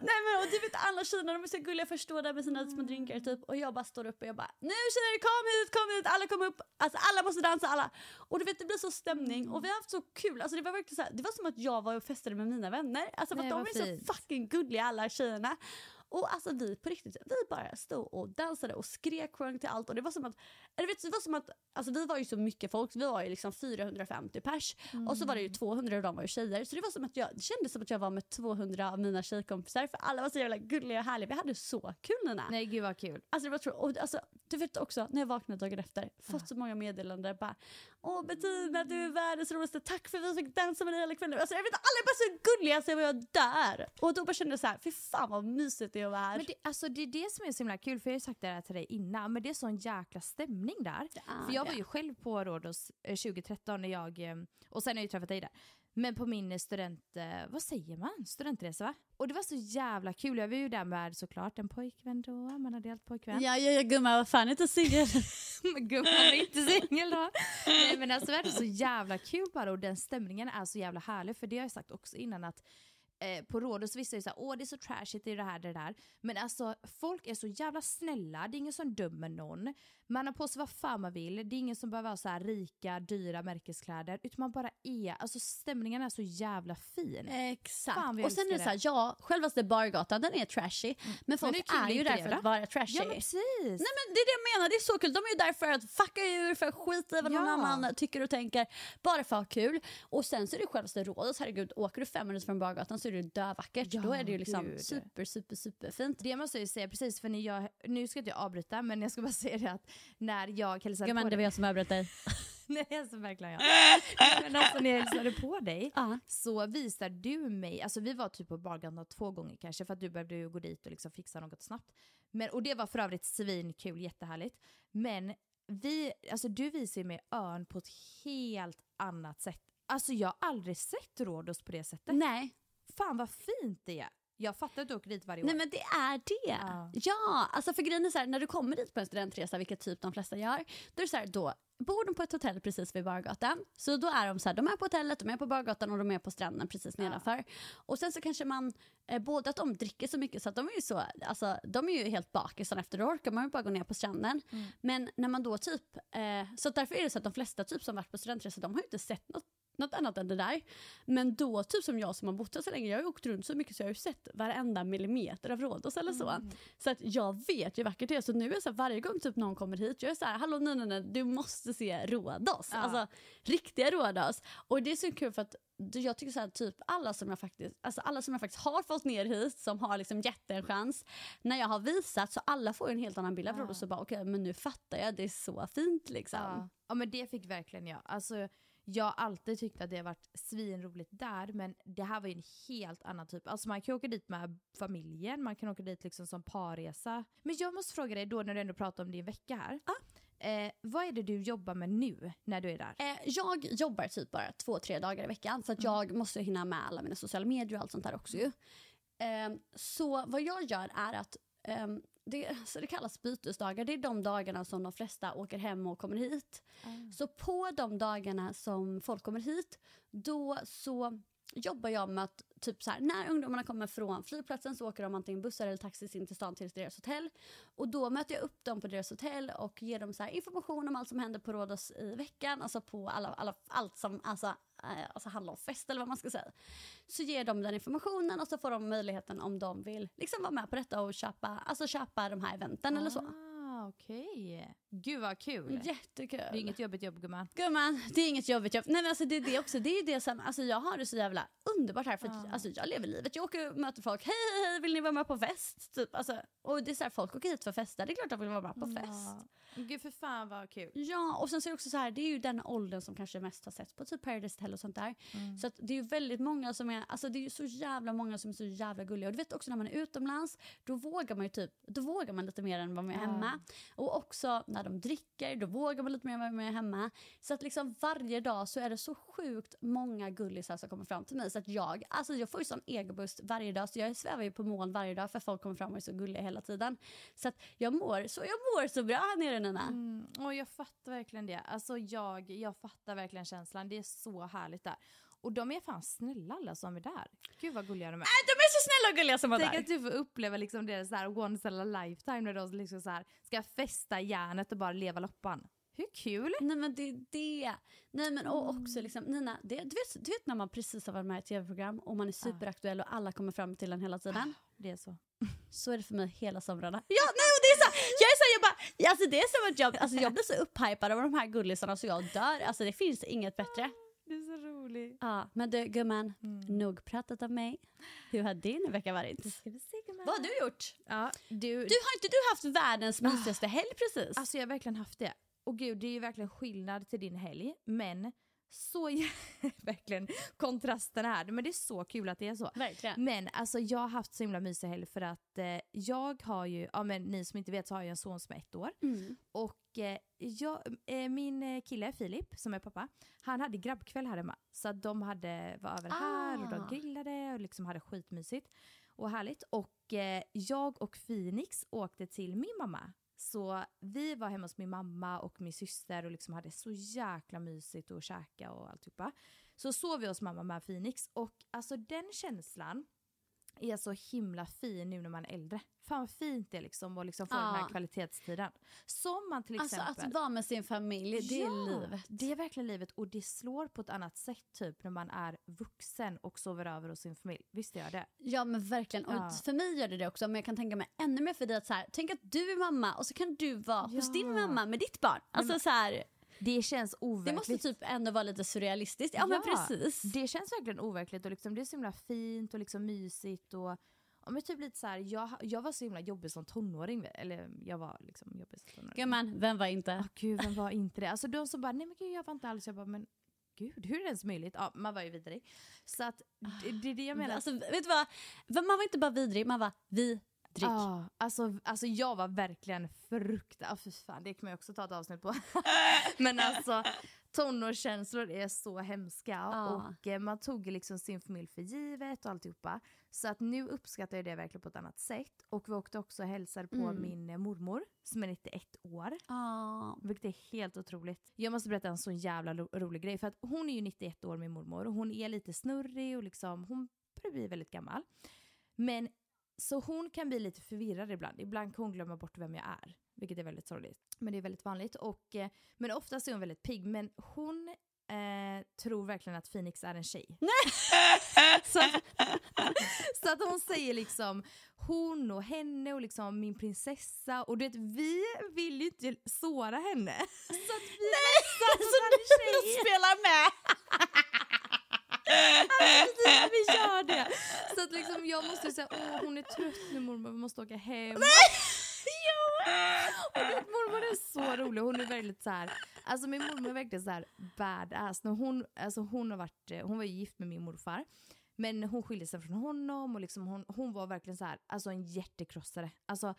Nej men och du vet alla tjejerna de är så gulliga först står där med sina små drinkar typ och jag bara står upp och jag bara nu tjejer kom hit, kom hit, alla kom upp, alltså alla måste dansa alla. Och du vet det blir så stämning och vi har haft så kul, alltså det var verkligen så här, det var som att jag var och festade med mina vänner. Alltså för att de är så fint. fucking gulliga alla tjejerna. Och alltså vi på riktigt, vi bara stod och dansade och skrek sjöng till allt. Och det var som att, eller vet, det var som att, alltså vi var ju så mycket folk, vi var ju liksom 450 pers. Och så var det ju 200 och de var ju tjejer. Så det var som att jag, det kändes som att jag var med 200 av mina tjejkompisar. För alla var så jävla gulliga och härliga, vi hade så kul Nina. Nej gud vad kul. Alltså det var tro- och alltså, du vet också, när jag vaknade dagen efter, fått så många meddelanden bara Åh Bettina du är världens roligaste, tack för att vi fick dansa med dig hela kvällen. Alltså, jag vet, inte, alla är bara så gulliga så jag var där. Och då bara kände jag så här, fy fan vad mysigt det är att vara här. Men det, alltså, det är det som är så himla kul, för jag har ju sagt det här till dig innan, men det är sån jäkla stämning där. är För jag var ju själv på Rhodos eh, 2013 när jag, eh, och sen har jag ju träffat dig där. Men på min student, eh, vad säger man? Studentresa va? Och det var så jävla kul, jag var ju där med såklart en pojkvän då, man hade helt pojkvän. Ja, ja, ja gumman, vad fan inte singel. *laughs* Gumman är inte singel då. Nej men alltså det är så jävla kul bara och den stämningen är så jävla härlig för det har jag sagt också innan att eh, på Rhodos vissa är så här, åh det är så trashigt, det är det här, det där. Men alltså folk är så jävla snälla, det är ingen som dömer någon. Man har på sig vad fan man vill, det är ingen som behöver ha så här rika, dyra märkeskläder. Utan man bara är, alltså stämningen är så jävla fin. Exakt. Fan, och sen är det älskar så här, ja, självaste bargatan den är trashy. Men folk det är är ju där det, för att vara trashy. Ja men precis. Nej men det är det jag menar, det är så kul. De är ju där för att fucka ur, för att skita i vad någon Ja. annan tycker och tänker. Bara för att ha kul. Och sen så är det självaste Rhodos, herregud, åker du fem minuter från bargatan så är det dövackert. Ja, Då är det ju liksom gud. super, super, super fint. Det måste jag ju säga precis, för när jag, nu ska inte jag avbryta men jag ska bara *laughs* säga det att när jag hälsade Gumman, på det var dig. jag som avbröt dig. *laughs* Nej alltså verkligen jag. *laughs* men alltså när jag hälsade på dig Ja. så visar du mig, alltså vi var typ på Bargatan två gånger kanske för att du behövde ju gå dit och liksom fixa något snabbt. Men, och det var för övrigt svinkul, jättehärligt. Men vi, alltså du visar ju mig ön på ett helt annat sätt. Alltså jag har aldrig sett Rhodos på det sättet. Nej. Fan vad fint det är. Jag fattar att du åker dit varje år. Nej men det är det. Ja. Ja, alltså för grejen är så här, när du kommer dit på en studentresa, vilket typ de flesta gör, då är det så här, då bor de på ett hotell precis vid bargatan. Så då är de så här, de är på hotellet, de är på bargatan och de är på stranden precis nedanför. Och sen så kanske man, eh, både att de dricker så mycket så att de är ju så, alltså de är ju helt bakisar efter, då orkar man ju bara gå ner på stranden. Men när man då typ, eh, så därför är det så att de flesta typ som varit på studentresa, de har ju inte sett något något annat än det där. Men då, typ som jag som har bott här så länge, jag har ju åkt runt så mycket så jag har ju sett varenda millimeter av Rhodos eller så. Så att jag vet ju vackert det är. Så nu är så här, varje gång typ någon kommer hit, jag är så här, hallå nej nej nej, du måste se Rhodos. Ja. Alltså riktiga Rhodos. Och det är så kul för att jag tycker så här, typ alla som jag faktiskt, alltså alla som jag faktiskt har fått ner hit, som har liksom gett en chans. När jag har visat så alla får en helt annan bild av Ja. Rhodos och bara okej men nu fattar jag, det är så fint liksom. Ja. ja men det fick verkligen jag. Alltså, jag har alltid tyckt att det har varit svinroligt där men det här var ju en helt annan typ. Alltså man kan åka dit med familjen, man kan åka dit liksom som parresa. Men jag måste fråga dig då när du ändå pratar om din vecka här. Eh, vad är det du jobbar med nu när du är där? Eh, jag jobbar typ bara två, tre dagar i veckan för att jag måste hinna med alla mina sociala medier och allt sånt där också ju. Eh, så vad jag gör är att ehm, det, så det kallas bytesdagar. Det är de dagarna som de flesta åker hem och kommer hit. Så på de dagarna som folk kommer hit, då så jobbar jag med att typ så här, när ungdomarna kommer från flygplatsen så åker de antingen bussar eller taxis in till stan till deras hotell. Och då möter jag upp dem på deras hotell och ger dem så information om allt som händer på Rhodos i veckan. Alltså på alla, alla, allt som alltså, Eh, alltså handla om fest eller vad man ska säga. Så ger de den informationen och så får de möjligheten om de vill liksom vara med på detta och köpa, alltså köpa de här eventen eller så. Ah, okej. Gud vad kul. Jättekul. Det är inget jobbigt jobb gumman. Gumman, det är inget jobbigt jobb. Nej men alltså det är det också. Det är ju det som, alltså jag har det så jävla underbart här för att Ja. alltså, jag lever livet. Jag åker och möter folk. Hej hej hej, vill ni vara med på fest? Typ, alltså, och det är så här, folk åker hit för fester. Det är klart att de vill vara med på fest. Ja. Gud för fan vad kul. Ja, och sen så är det också så här, det är ju den åldern som kanske mest har sett på typ Paradise Hotel och sånt där. Så att det är ju väldigt många som är, alltså det är ju så jävla många som är så jävla gulliga. Och du vet också när man är utomlands, då vågar man ju typ, då vågar man lite mer än vad man är hemma. Och också när de dricker, då vågar man lite mer än vad man hemma. Så att liksom varje dag så är det så sjukt många gullisar som kommer fram till mig. Så att jag, alltså jag får ju sån egoboost varje dag. Så jag svävar ju på moln varje dag för folk kommer fram och är så gulliga hela tiden. Så att jag mår så, jag mår så bra här nere Nina. Mm, och jag fattar verkligen det. Alltså jag, jag fattar verkligen känslan. Det är så härligt där. Och de är fan snälla alla som är där. Gud vad gulliga de är. Äh, De är så snälla och gulliga som var Tänk där. att du får uppleva liksom deras så här once in a lifetime när de liksom så här ska festa järnet och bara leva loppan. Hur kul? Nej men det är det. Nej men och Mm. också liksom, Nina, det, du, vet, du vet när man precis har varit med i ett tv-program och man är superaktuell och alla kommer fram till en hela tiden. Det är så. *laughs* Så är det för mig hela somrarna. Ja, nej, och det är så, jag är så, jag bara, alltså det är som att jag, alltså jag blir så upphypad av de här gullisarna så jag dör. Alltså det finns inget bättre. Det är så roligt. Ja, men du gumman, Mm. nog pratat om mig. Hur har din vecka varit? Ska vi se gumman? Vad har du gjort? Ja, du, Du har inte du haft världens mysigaste helg precis? Alltså jag har verkligen haft det. Och gud, det är ju verkligen skillnad till din helg. Men så *laughs* verkligen kontrasten här. Men det är så kul att det är så. Verkligen. Men alltså jag har haft så himla mysig helg för att eh, jag har ju, ja men ni som inte vet så har jag en son som är ett år. Mm. Och eh, jag, eh, min eh, kille Filip, som är pappa, han hade grabbkväll här hemma. Så att de hade, var över här och Ah. de grillade och liksom hade skitmysigt och härligt. Och eh, jag och Phoenix åkte till min mamma. Så vi var hemma hos min mamma och min syster och liksom hade så jäkla mysigt och käka och alltihopa. Så sov vi hos mamma med Phoenix och alltså den känslan är så himla fin nu när man är äldre. Fan vad fint det är liksom att liksom få den Ja. här kvalitetstiden. Som man till Alltså exempel... att vara med sin familj, det Ja, är livet. Det är verkligen livet och det slår på ett annat sätt typ när man är vuxen och sover över hos sin familj. Visst gör det? Ja men verkligen. Och Ja. för mig gör det det också men jag kan tänka mig ännu mer för dig att så här, tänk att du är mamma och så kan du vara hos Ja. din mamma med ditt barn. Alltså så här, Det känns det overkligt. måste typ ändå vara lite surrealistiskt. Ja, men precis. Det känns verkligen overkligt och liksom, det är så himla fint och liksom mysigt och ja, men typ lite så här, jag, jag var så himla jobbig som tonåring, eller jag var liksom jobbig som tonåring. Gumman, vem var inte? Åh gud, vem var inte det? Alltså de som bara, nej men gud jag var inte alls, jag bara, men gud hur är det ens möjligt? Ja, man var ju vidrig. Så att det, det är det jag menar. Alltså, vet du vad? Man var inte bara vidrig, man var vidrig. Ja, alltså, alltså jag var verkligen fruktad. Ah, fy fan, det kan man ju också ta ett avsnitt på. *laughs* Men alltså tonårskänslor är så hemska Ja. och eh, man tog liksom sin familj för givet och alltihopa. Så att nu uppskattar jag det verkligen på ett annat sätt. Och vi åkte också och hälsade på Mm. min eh, mormor som är 91 år. Ja. Vilket är helt otroligt. Jag måste berätta en så jävla ro- rolig grej. För att hon är ju 91 år min mormor och hon är lite snurrig och liksom, hon börjar bli väldigt gammal. Men så hon kan bli lite förvirrad ibland. Ibland kan hon glömma bort vem jag är. Vilket är väldigt sorgligt. Men det är väldigt vanligt. Och, eh, men oftast är hon väldigt pigg. Men hon eh, tror verkligen att Phoenix är en tjej. *laughs* så, *laughs* så att hon säger liksom hon och henne och liksom min prinsessa. Och du vet, vi vill ju inte såra henne. *laughs* Så att vi att hon är en tjej. spelar med! Precis, vi gör det. *laughs* Så att liksom jag måste säga, åh hon är trött nu mormor, vi måste åka hem. *laughs* Och du vet, mormor är så rolig, hon är väldigt så här. alltså min mormor är verkligen så här badass. När hon, alltså hon, har varit, hon var ju gift med min morfar. Men hon skilde sig från honom och liksom hon, hon var verkligen så här, alltså en hjärtekrossare. Alltså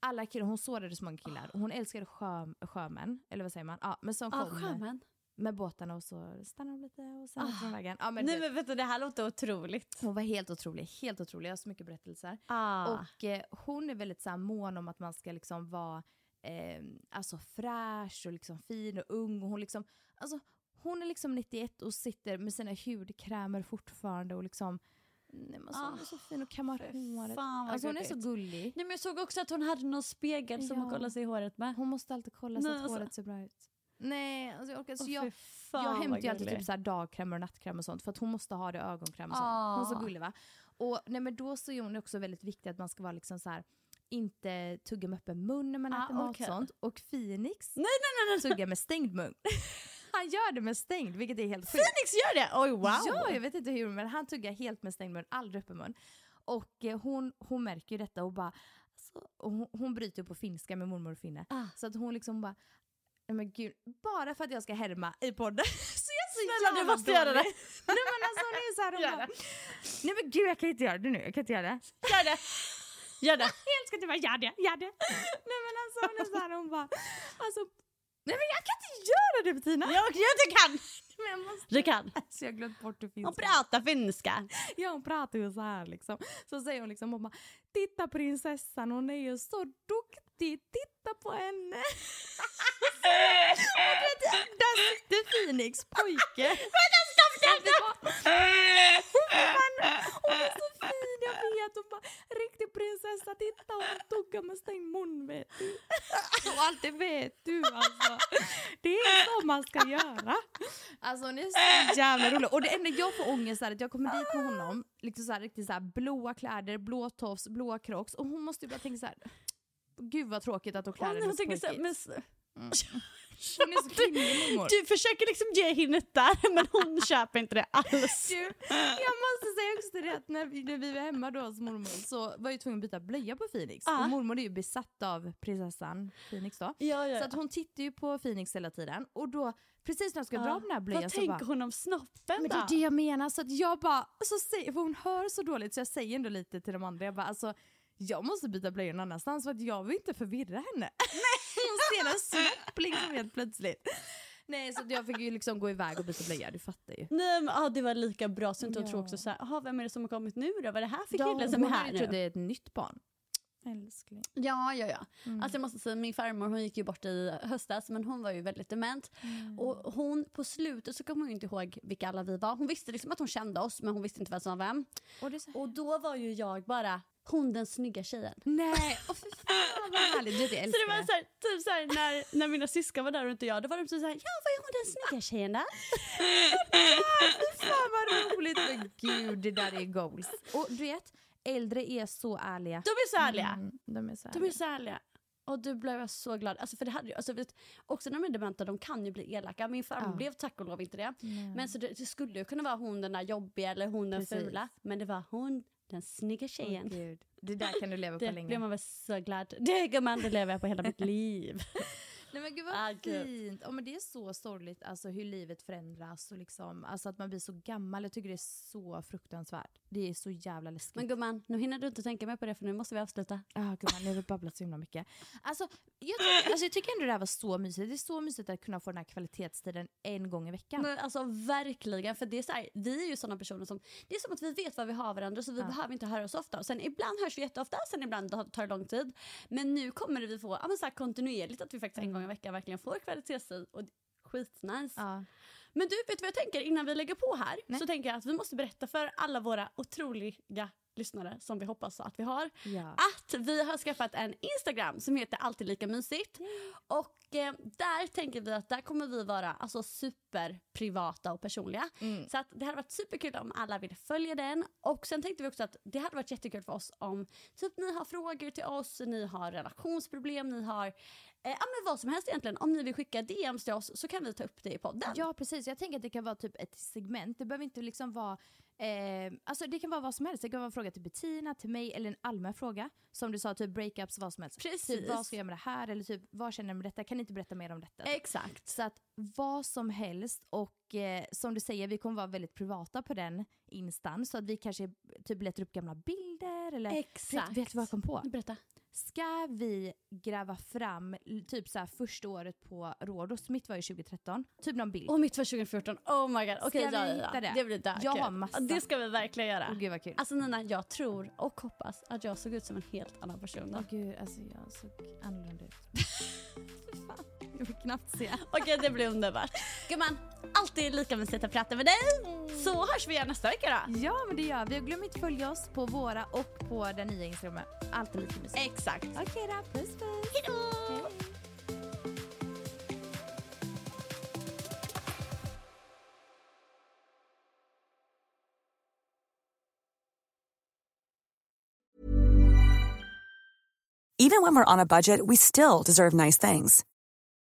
alla killar, hon sårade så många killar. Och hon älskade sjö, sjömän, eller vad säger man? Ja, men som kom sjömän. Med båtarna och så stannade de lite och sen Ah. de vägen. Ja, men Nej men vet du, det här låter otroligt. hon var helt otrolig, helt otrolig. Jag har så mycket berättelser. Ah. Och eh, hon är väldigt så här, mån om att man ska liksom vara eh, alltså fräsch och liksom fin och ung. Och hon, liksom, alltså, hon är liksom 91 och sitter med sina hudkrämer fortfarande och liksom Nej, men alltså, hon är så fin och kammar fy håret. Alltså, hon är så gullig. Nej, men jag såg också att hon hade någon spegel som Ja. hon kollade sig i håret med. Hon måste alltid kolla så Nej, att alltså. håret ser bra ut. Nej, alltså jag orkar. Så jag, fan, jag hämtar ju alltid typ så här dagkrämer och nattkräm och sånt för att hon måste ha det ögonkräm och sånt. Hon är så Ah. gullig va? Och nej, men då så är hon också väldigt viktig att man ska vara liksom så här inte tugga med öppen mun när man Ah, äter mat och sånt. Och Phoenix Nej, nej, nej, nej. tuggar med stängd mun. *laughs* Han gör det med stängd, vilket är helt sjukt. Phoenix gör det? Oj wow! Ja, jag vet inte hur, men han tuggar helt med stängd mun, aldrig öppen mun. Och eh, hon, hon märker ju detta och bara, alltså, och hon, hon bryter på finska med mormor och finne. Ah. Så att hon liksom bara, nej men gud, bara för att jag ska härma i podden *laughs* så jag så Snälla, du måste göra det. Nej men alltså hon är så här, hon bara, nej men gud jag kan inte göra det nu, jag kan inte göra det. Gör det! Gör det! *laughs* Jag älskar att du bara, gör det, gör det. Nej men alltså hon är så här, hon bara, alltså, nej men jag kan inte göra det Bettina. Ja, ja, du kan! *laughs* Men jag måste, Du kan. alltså jag har glömt bort hur finska. Hon pratar finska. Ja hon pratar ju så här liksom. Så säger hon liksom, hon bara, titta prinsessan hon är ju så duktig, titta på henne. *laughs* där sitter Phoenix pojke. Vänta stopp, stopp, Hon är så fin, jag vet. Hon bara, riktig prinsessa, titta hon tuggar med stängd mun vet du. Och allt det vet du alltså. Det är så man ska göra. Alltså hon är så jävla rolig. Och det enda jag får ångest är att jag kommer dit med honom, liksom så här, riktigt så här, blåa kläder, blå tofs, blåa crocs och hon måste ju bara tänka så här. Gud vad tråkigt att hon klär henne pojkigt. men, Hon *laughs* är så kvinnlig mormor. du försöker liksom ge hinnet där *laughs* men hon köper inte det alls. Du, jag måste säga också det att när vi, när vi var hemma då hos mormor så var jag tvungen att byta blöja på Phoenix. Ja. Och mormor är ju besatt av prinsessan Phoenix då. Ja, ja, Så att hon tittar ju på Phoenix hela tiden och då precis när jag ska dra på den här blöjan Vad så tänker bara hon om snoppen men det då? är det jag menar, så att jag bara, så säger, för hon hör så dåligt så jag säger ändå lite till de andra, jag bara alltså jag måste byta blöjor någon annanstans för att jag vill inte förvirra henne. hon ser en snopp liksom helt plötsligt. Nej så jag fick ju liksom gå iväg och byta blöja, du fattar ju. Nej men ah, det var lika bra så inte hon Ja. tror också såhär, jaha vem är det som har kommit nu då? Vad är det här för Ja, kille som är här nu? det är ett nytt barn. Älskling. Ja, ja, ja. Mm. Alltså jag måste säga, min farmor hon gick ju bort i höstas men hon var ju väldigt dement. Mm. Och hon, på slutet så kommer hon ju inte ihåg vilka alla vi var. Hon visste liksom att hon kände oss men hon visste inte vem som var vem. Och Och då var ju jag bara hon den snygga tjejen. Nej, fy fan vad härligt. Du vet, jag Så det var så här, typ så här, när, när mina syskon var där och inte jag, då var de typ så här, ja vad är hon den snygga tjejen där? *laughs* Fy fan vad roligt. Men gud, det där är goals. Och du vet, äldre är så ärliga. De är så ärliga. Mm, de är så De ärliga. är så ärliga. Och du blev jag så glad. Alltså för det hade ju, alltså vet, också när de är dementa, de kan ju bli elaka. Min farmor Ja. blev tack och lov inte det. Nej. Men så det, det skulle ju kunna vara hon den där jobbiga eller hon den Precis. fula. Men det var hon den snygga tjejen. gud. Det där kan du leva på det länge. blev man väl så glad. Det gumman, det lever jag på hela mitt *laughs* liv. Nej men gud vad Ah, fint. Ja, men det är så sorgligt alltså, hur livet förändras och liksom, alltså, att man blir så gammal. Jag tycker det är så fruktansvärt. Det är så jävla läskigt. Men gumman, nu hinner du inte tänka mer på det för nu måste vi avsluta. Ja, gumman, jag har babblat så himla mycket. Alltså jag, tycker, alltså, jag tycker ändå det här var så mysigt. Det är så mysigt att kunna få den här kvalitetstiden en gång i veckan. Men alltså verkligen, för det är så här, vi är ju sådana personer som, det är som att vi vet vad vi har varandra så vi Ja. behöver inte höra oss ofta. Och sen ibland hörs vi jätteofta, sen ibland tar det lång tid. Men nu kommer vi få ja, men så kontinuerligt att vi faktiskt en gång i veckan verkligen får kvalitetstid och skitnice. Ja. Men du, vet vad jag tänker innan vi lägger på här? Nej. Så tänker jag att vi måste berätta för alla våra otroliga lyssnare som vi hoppas att vi har Ja. att vi har skaffat en Instagram som heter Alltid lika mysigt. Och eh, där tänker vi att där kommer vi vara alltså, superprivata och personliga. Mm. Så att det hade varit superkul om alla ville följa den. Och sen tänkte vi också att det hade varit jättekul för oss om typ ni har frågor till oss, ni har relationsproblem, ni har ja, men vad som helst egentligen. Om ni vill skicka DMs till oss så kan vi ta upp det i podden. Ja precis, jag tänker att det kan vara typ ett segment. Det behöver inte liksom vara, eh, alltså det kan vara vad som helst. Det kan vara en fråga till Bettina, till mig eller en allmän fråga. Som du sa, typ breakups, vad som helst. Precis. Typ vad ska jag göra med det här? Eller typ vad känner jag med detta? Kan ni inte berätta mer om detta? Exakt. Så att vad som helst och eh, som du säger, vi kommer vara väldigt privata på den instan. Så att vi kanske typ letar upp gamla bilder eller Exakt. Vet, vet du vad jag kom på? Berätta. Ska vi gräva fram typ så här första året på Rhodos, mitt var ju 2013, typ någon bild. Och mitt var 2014. Oh my god. Okej, Ska ja, ja, det? Det blir där. Jag har massa. Det ska vi verkligen göra. Åh gud vad kul. Alltså Nina, jag tror och hoppas att jag såg ut som en helt annan person då. Åh gud, alltså jag såg annorlunda ut. *laughs* Jag vill knappt se. *laughs* Okej, det blir underbart. Gumman, alltid lika mysigt att prata med dig. Så hörs vi igen nästa vecka då. Ja men det gör vi. Och glöm inte följa oss på våra och på den nya Instagramen. Alltid lite mysigt. Exakt. Okej då, puss puss. Hejdå! Hej. Even when we're on a budget, we still deserve nice things.